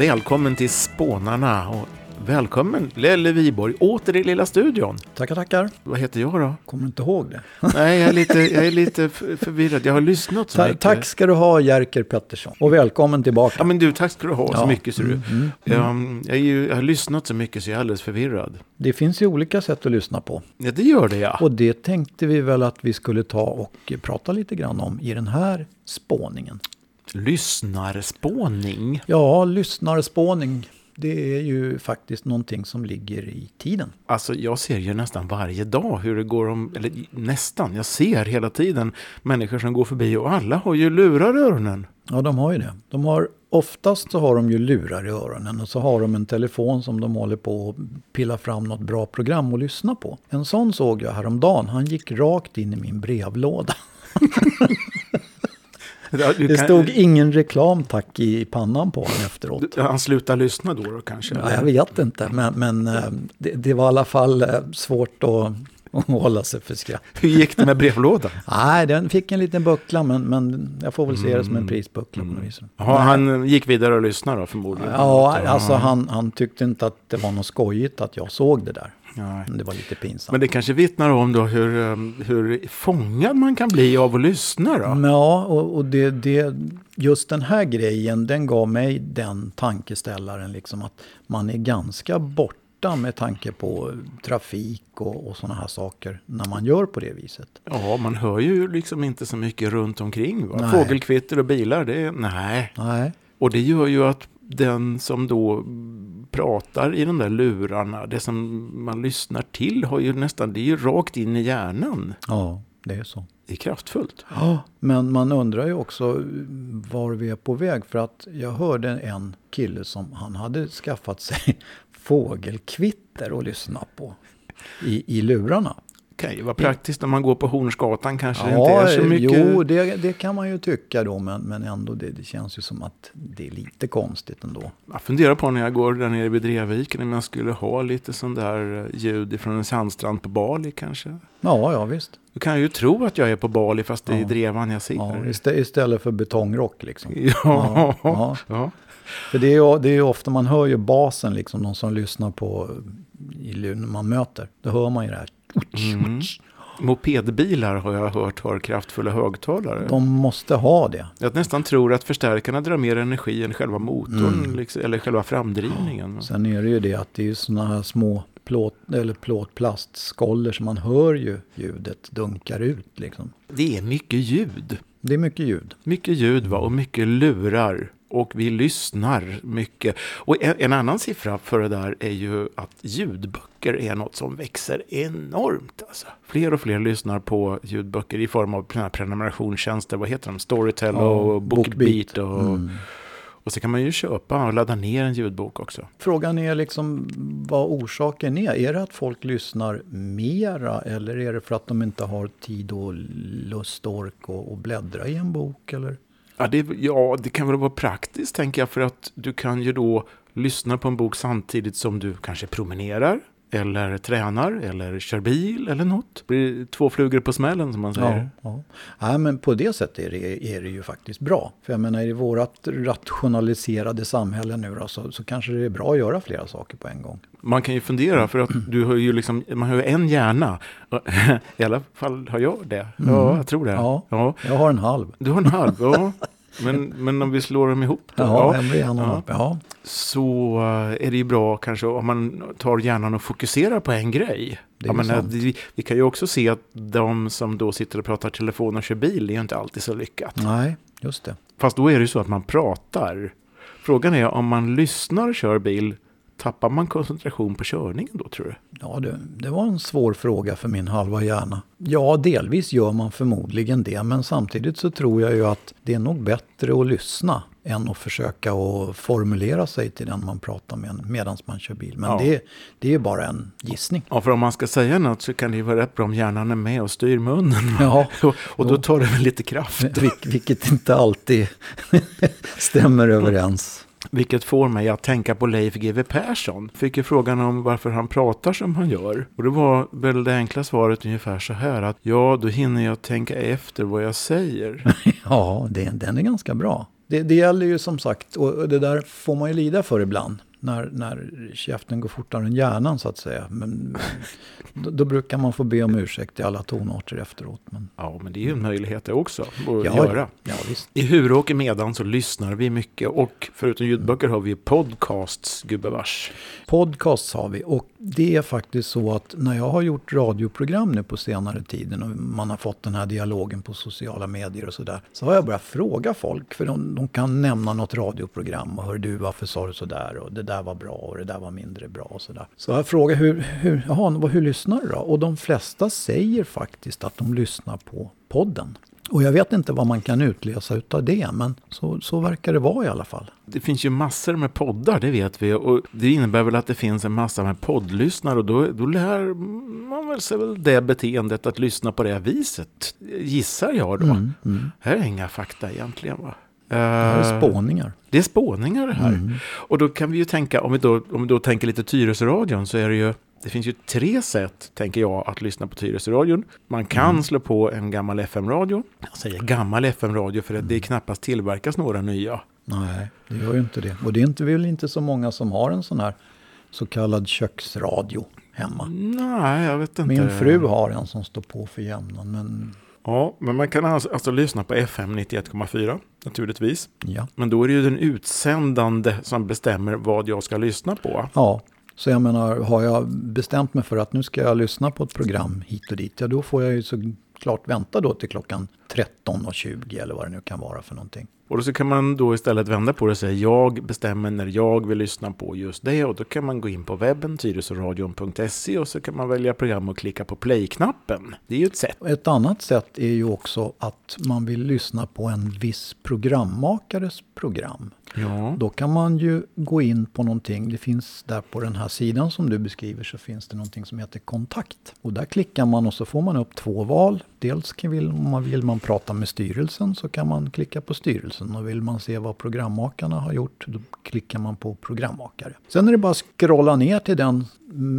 Välkommen till Spånarna och välkommen Lelle Viborg åter i lilla studion. Tackar, tackar. Vad heter jag då? Kommer du inte ihåg det? Nej, jag är lite, jag är lite förvirrad. Jag har lyssnat så Ta, mycket. tack ska du ha, Jerker Pettersson. Och välkommen tillbaka. Ja, men du, tack ska du ha så Ja. mycket ser du. Mm, mm, Jag, jag, ju, jag har lyssnat så mycket så jag är alldeles förvirrad. Det finns ju olika sätt att lyssna på. Ja, det gör det ja. Och det tänkte vi väl att vi skulle ta och prata lite grann om i den här spåningen. Lyssnarspåning. Ja, lyssnarspåning. Det är ju faktiskt någonting som ligger i tiden. Alltså jag ser ju nästan varje dag hur det går om, eller nästan, jag ser hela tiden människor som går förbi och alla har ju lurar i öronen. Ja, de har ju det. De har, oftast så har de ju lurar i öronen och så har de en telefon som de håller på att pilla fram något bra program att lyssna på. En sån såg jag häromdagen. Han gick rakt in i min brevlåda. Det stod ingen reklam tack i pannan på honom efteråt. Han slutar lyssna då, då kanske? Ja, jag vet inte, men, men eh, det, det var i alla fall eh, svårt att, att hålla sig för skratt. Hur gick det med brevlådan? Nej, den fick en liten buckla, men, men jag får väl se det som en prisbuckla på något vis. Ja, han gick vidare och lyssnade då förmodligen? Ja, alltså han, han tyckte inte att det var något skojigt att jag såg det där. Nej. Det var lite pinsamt. Men det kanske vittnar om då hur, um, hur fångad man kan bli av att lyssna då? Ja, och, och det, det, just den här grejen, den gav mig den tankeställaren liksom att man är ganska borta med tanke på trafik och, och sådana här saker när man gör på det viset. Ja, man hör ju liksom inte så mycket runt omkring. Va? Nej. Fågelkvitter och bilar, det är, nej. Nej, Och det gör ju att den som då pratar i de där lurarna, det som man lyssnar till har ju nästan, det är ju rakt in i hjärnan. ja, det är så. Det är kraftfullt. Ja, men man undrar ju också var vi är på väg. För att jag hörde en kille som han hade skaffat sig fågelkvitter att lyssna på i, i lurarna. Kan ju vara praktiskt när man går på Hornsgatan kanske det inte är så mycket. jo, det, det kan man ju tycka då. Men, men ändå, det, det känns ju som att det är lite konstigt ändå. Jag funderar på när jag går där nere vid Dreviken om jag skulle ha lite sån där eh, ljud från en sandstrand på Bali kanske. Ja, ja visst. Du kan ju tro att jag är på Bali fast det är Ja. Drevan jag Ja, sitter. istä- istället för betongrock liksom. Ja, Ja, ja. ja. För det är, ju, det är ofta man hör ju basen, liksom, de som lyssnar på lur- när man möter. Då hör man ju det här. Mm. Mopedbilar har jag hört har kraftfulla högtalare. De måste ha det. Jag nästan tror att förstärkarna drar mer energi än själva motorn, Mm. liksom, eller själva framdrivningen. Sen är det ju det att det är såna här små plåt, eller plåtplastskoller som man hör ju ljudet dunkar ut liksom. Det är mycket ljud. Det är mycket ljud. Mycket ljud va? och mycket lurar. Och vi lyssnar mycket. Och en, annan siffra för det där är ju att ljudböcker är något som växer enormt. Alltså. Fler och fler lyssnar på ljudböcker i form av prenumerationstjänster. Vad heter de? Storytel och Bookbeat. Bookbeat. Och, Mm. och så kan man ju köpa och ladda ner en ljudbok också. Frågan är liksom vad orsaken är. Är det att folk lyssnar mera eller är det för att de inte har tid och lust och ork och, och bläddra i en bok? Eller? Ja det, ja, det kan väl vara praktiskt tänker jag. För att du kan ju då lyssna på en bok samtidigt som du kanske promenerar. Eller tränar, eller kör bil, eller något. Det blir två flugor på smällen som man säger. Ja, ja. Nej, men på det sättet är det, är det ju faktiskt bra. För jag menar i vårt rationaliserade samhälle nu då, så, så kanske det är bra att göra flera saker på en gång. Man kan ju fundera för att du har ju liksom, man har ju en hjärna. I alla fall har jag det. Ja, jag tror det. Ja. ja. Jag har en halv. Du har en halv, ja. Men, men om vi slår dem ihop då, Ja, ja, blir Ja. Ja. så eh, är det ju bra kanske om man tar hjärnan och fokuserar på en grej. Jag menar, vi, vi kan ju också se att de som då sitter och pratar telefon och kör bil är ju inte alltid så lyckat. Nej, just det. Fast då är det ju så att man pratar. Frågan är om man lyssnar och kör bil, tappar man koncentration på körningen då tror du? Ja, det, det var en svår fråga för min halva hjärna. Ja, delvis gör man förmodligen det, men samtidigt så tror jag ju att det är nog bättre att lyssna än att försöka att formulera sig till den man pratar med medan man kör bil. Men Ja. det, det är ju bara en gissning. Ja, för om man ska säga något så kan det ju vara rätt bra om hjärnan är med och styr munnen. Ja, och, och då tar det väl lite kraft. Vil- vilket inte alltid stämmer överens. Vilket får mig att tänka på Leif GW Persson. Fick ju frågan om varför han pratar som han gör. Och det var väl det enkla svaret ungefär så här att ja, då hinner jag tänka efter vad jag säger. Ja, det, den är ganska bra. det, det gäller ju som sagt, och det där får man ju lida för ibland. När, när käften går fortare än hjärnan så att säga. Men då, då brukar man få be om ursäkt i alla tonarter efteråt. Men, Ja, men det är ju en möjlighet det också att ja, göra. Ja, visst. I Huråker medan så lyssnar vi mycket och förutom ljudböcker har vi podcasts, gubevars. Podcasts har vi och det är faktiskt så att när jag har gjort radioprogram nu på senare tiden och man har fått den här dialogen på sociala medier och sådär. Så har jag börjat fråga folk för de, de kan nämna något radioprogram och hör du varför sa du sådär och det där var bra och det där var mindre bra och sådär. Så jag frågar hur, hur, jaha, hur lyssnar du då? Och de flesta säger faktiskt att de lyssnar på podden. Och jag vet inte vad man kan utläsa utav det men så, så verkar det vara i alla fall. Det finns ju massor med poddar, det vet vi. Och det innebär väl att det finns en massa med poddlyssnare. Och då, då lär man väl sig väl det beteendet att lyssna på det här viset. Gissar jag då. Mm, mm. Här är inga fakta egentligen va? Det är Eh, spåningar. Det är spåningar det här. Mm. Och då kan vi ju tänka, om vi då, om vi då tänker lite Tyresöradion så är det ju det finns ju tre sätt, tänker jag, att lyssna på Tyresöradion. Man kan Mm. slå på en gammal FM-radio. Jag säger gammal FM-radio för att det knappast tillverkas några nya. Nej, det gör ju inte det. Och det är inte, väl inte så många som har en sån här så kallad köksradio hemma. Nej, jag vet inte. Min fru har en som står på för jämnan, men Ja, men man kan alltså, alltså lyssna på FM 91,4 naturligtvis. ja. Men då är det ju den utsändande som bestämmer vad jag ska lyssna på. Ja, så jag menar, har jag bestämt mig för att nu ska jag lyssna på ett program hit och dit, ja då får jag ju såklart vänta då till klockan 13.20 eller vad det nu kan vara för någonting. Och så kan man då istället vända på det och säga jag bestämmer när jag vill lyssna på just det. Och då kan man gå in på webben, tyresöradion.se och så kan man välja program och klicka på play-knappen. Det är ju ett sätt. Ett annat sätt är ju också att man vill lyssna på en viss programmakares program. Ja. Då kan man ju gå in på någonting. Det finns där på den här sidan som du beskriver så finns det någonting som heter kontakt. Och där klickar man och så får man upp två val. Dels kan vill, man vill man prata med styrelsen så kan man klicka på styrelsen. Och vill man se vad programmakarna har gjort då klickar man på programmakare. Sen är det bara att scrolla ner till den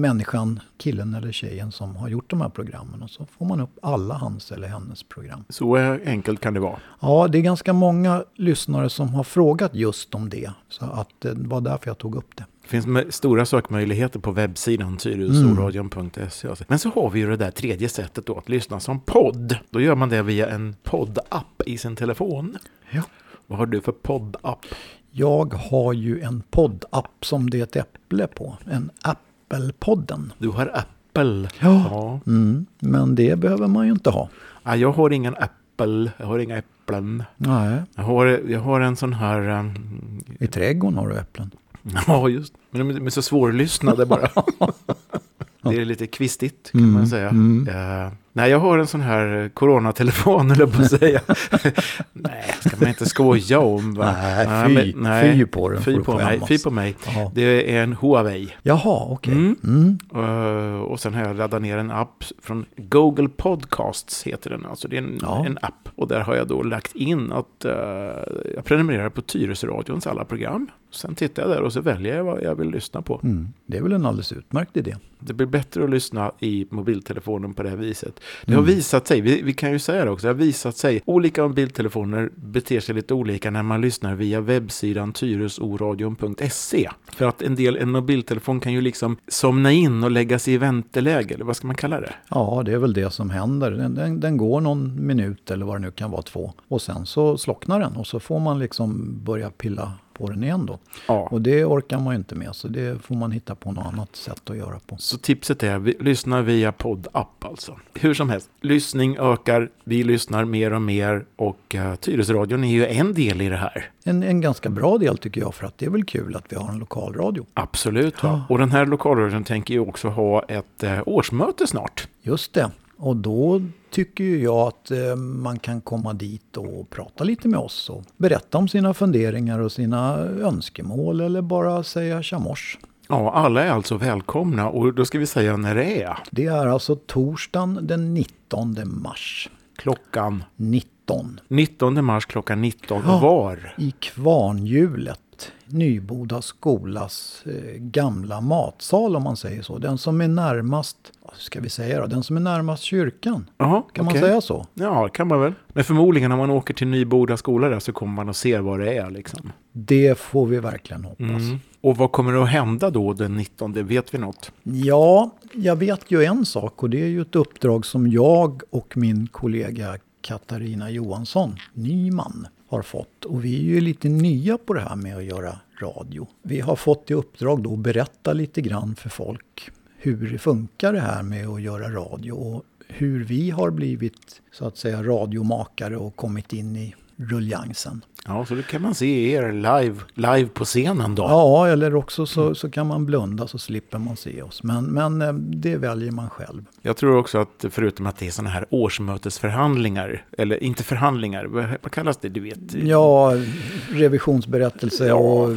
människan, killen eller tjejen som har gjort de här programmen. Och så får man upp alla hans eller hennes program. Så eh, enkelt kan det vara. Ja, det är ganska många lyssnare som har frågat just om det. Så att det var därför jag tog upp det. Det finns stora sökmöjligheter på webbsidan tyresöradion.se. Men så har vi ju det där tredje sättet då att lyssna som podd. Då gör man det via en poddapp i sin telefon. Ja. Vad har du för poddapp? Jag har ju en poddapp som det är ett äpple på. En Apple-podden. Du har Apple. Ja. ja. Mm, men det behöver man ju inte ha. Nej, jag har ingen Apple. Jag har inga äpplen. Nej, Jag har, jag har en sån här... um, i trädgården har du äpplen. Ja, just Men de är så svårlyssnade bara. Det är lite kvistigt kan Mm, man säga. mm. Nej, jag har en sån här coronatelefon, eller på att säga. nej, ska man inte skoja om. Va? Nej, fy- fy på den, Fy på mig. Fy på mig. Det är en Huawei. Jaha, okej. Mm. Mm. Eh, och sen har jag laddat ner en app från Google Podcasts heter den. Alltså det är en, Ja. en app. Och där har jag då lagt in att eh, jag prenumererar på Tyresöradions alla program. Sen tittar jag där och så väljer jag vad jag vill lyssna på. Mm. Det är väl en alldeles utmärkt idé. Det blir bättre att lyssna i mobiltelefonen på det här viset. Det har Mm. visat sig, vi, vi kan ju säga det också, det har visat sig, olika mobiltelefoner beter sig lite olika när man lyssnar via webbsidan tyresoradion.se. För att en del, en mobiltelefon kan ju liksom somna in och lägga sig i vänteläge, eller vad ska man kalla det? Ja, det är väl det som händer. Den, den, den går någon minut eller vad det nu kan vara, två. Och sen så slocknar den och så får man liksom börja pilla på den igen då. Ja. Och det orkar man ju inte med, så det får man hitta på något annat sätt att göra på. Så tipset är, vi, lyssna via poddapp alltså. Hur som helst, lyssning ökar, vi lyssnar mer och mer och uh, Tyresöradion är ju en del i det här. En, en ganska bra del tycker jag, för att det är väl kul att vi har en lokalradio. Absolut. Ja. Och den här lokalradion tänker ju också ha ett eh, årsmöte snart. Just det. Och då tycker ju jag att eh, man kan komma dit och prata lite med oss och berätta om sina funderingar och sina önskemål eller bara säga tjamors. Ja, alla är alltså välkomna och då ska vi säga när det är. Det är alltså torsdagen den 19 mars. Klockan 19. 19 mars klockan 19 Ja. var. I Kvarnhjulet Nyboda skolas eh, gamla matsal om man säger så. Den som är närmast, ska vi säga då, den som är närmast kyrkan. Jaha, Kan okej. man säga så? Ja, kan man väl. Men förmodligen om man åker till Nyboda skola där så kommer man att se vad det är liksom. Det får vi verkligen hoppas. Mm. Och vad kommer att hända då den 19? Vet vi något? Ja, jag vet ju en sak och det är ju ett uppdrag som jag och min kollega Katarina Johansson, Nyman, har fått. Och vi är ju lite nya på det här med att göra radio. Vi har fått i uppdrag då att berätta lite grann för folk hur det funkar det här med att göra radio och hur vi har blivit så att säga radiomakare och kommit in i ruljansen. Ja, så då kan man se er live, live på scenen då. Ja, eller också så, så kan man blunda så slipper man se oss. Men, men eh, det väljer man själv. Jag tror också att förutom att det är sådana här årsmötesförhandlingar, eller inte förhandlingar, vad, kallas det? Du vet? Ja, revisionsberättelse och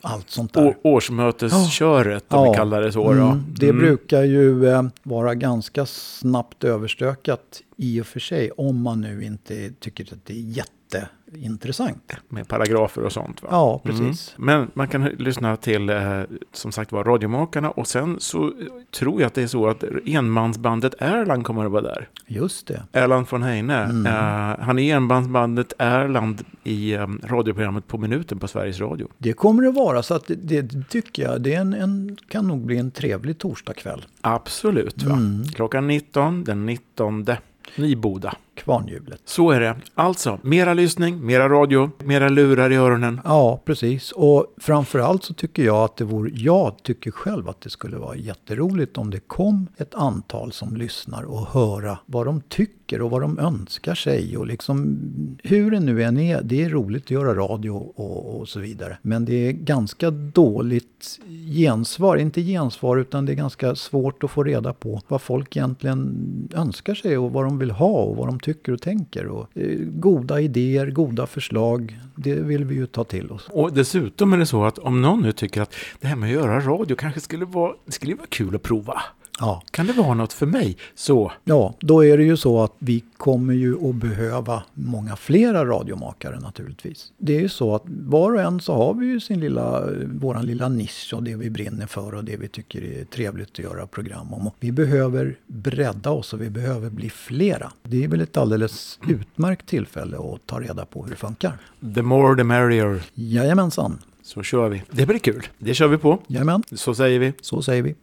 allt sånt där. Å, årsmötesköret, om Ja. vi kallar det så. Då. Mm, det Mm. brukar ju eh, vara ganska snabbt överstökat i och för sig om man nu inte tycker att det är jätteintressant. Med paragrafer och sånt. Va? Ja, precis. Mm. Men man kan lyssna till, eh, som sagt var, Radiomakarna och sen så tror jag att det är så att enmansbandet Erland kommer att vara där. Just det. Erland von Heine. Mm. Eh, han är enmansbandet Erland i eh, radioprogrammet På minuten på Sveriges Radio. Det kommer det vara, så att det, det tycker jag det är en, en, kan nog bli en trevlig torsdagkväll. Absolut. Va? Mm. Klockan 19, den 19. Nyboda. Kvarnhjulet. Så är det. Alltså, mera lyssning, mera radio, mera lurar i öronen. Ja, precis. Och framförallt så tycker jag att det vore, jag tycker själv att det skulle vara jätteroligt om det kom ett antal som lyssnar och höra vad de tycker och vad de önskar sig och liksom hur det nu än är. Det är roligt att göra radio och, och så vidare. Men det är ganska dåligt gensvar, inte gensvar utan det är ganska svårt att få reda på vad folk egentligen önskar sig och vad de vill ha och vad de tycker och tänker. Och, eh, goda idéer, goda förslag, det vill vi ju ta till oss. Och dessutom är det så att om någon nu tycker att det här med att göra radio kanske skulle vara, det skulle vara kul att prova. Ja. Kan det vara något för mig? Så, Ja, då är det ju så att vi kommer ju att behöva många flera radiomakare naturligtvis. Det är ju så att var och en så har vi ju sin lilla, våran lilla nisch och det vi brinner för och det vi tycker är trevligt att göra program om. Och vi behöver bredda oss och vi behöver bli flera. Det är väl ett alldeles utmärkt tillfälle att ta reda på hur det funkar. the more the merrier. Jajamensan, Så kör vi. Det blir kul. Det kör vi på. jajamän, Så säger vi. så säger vi.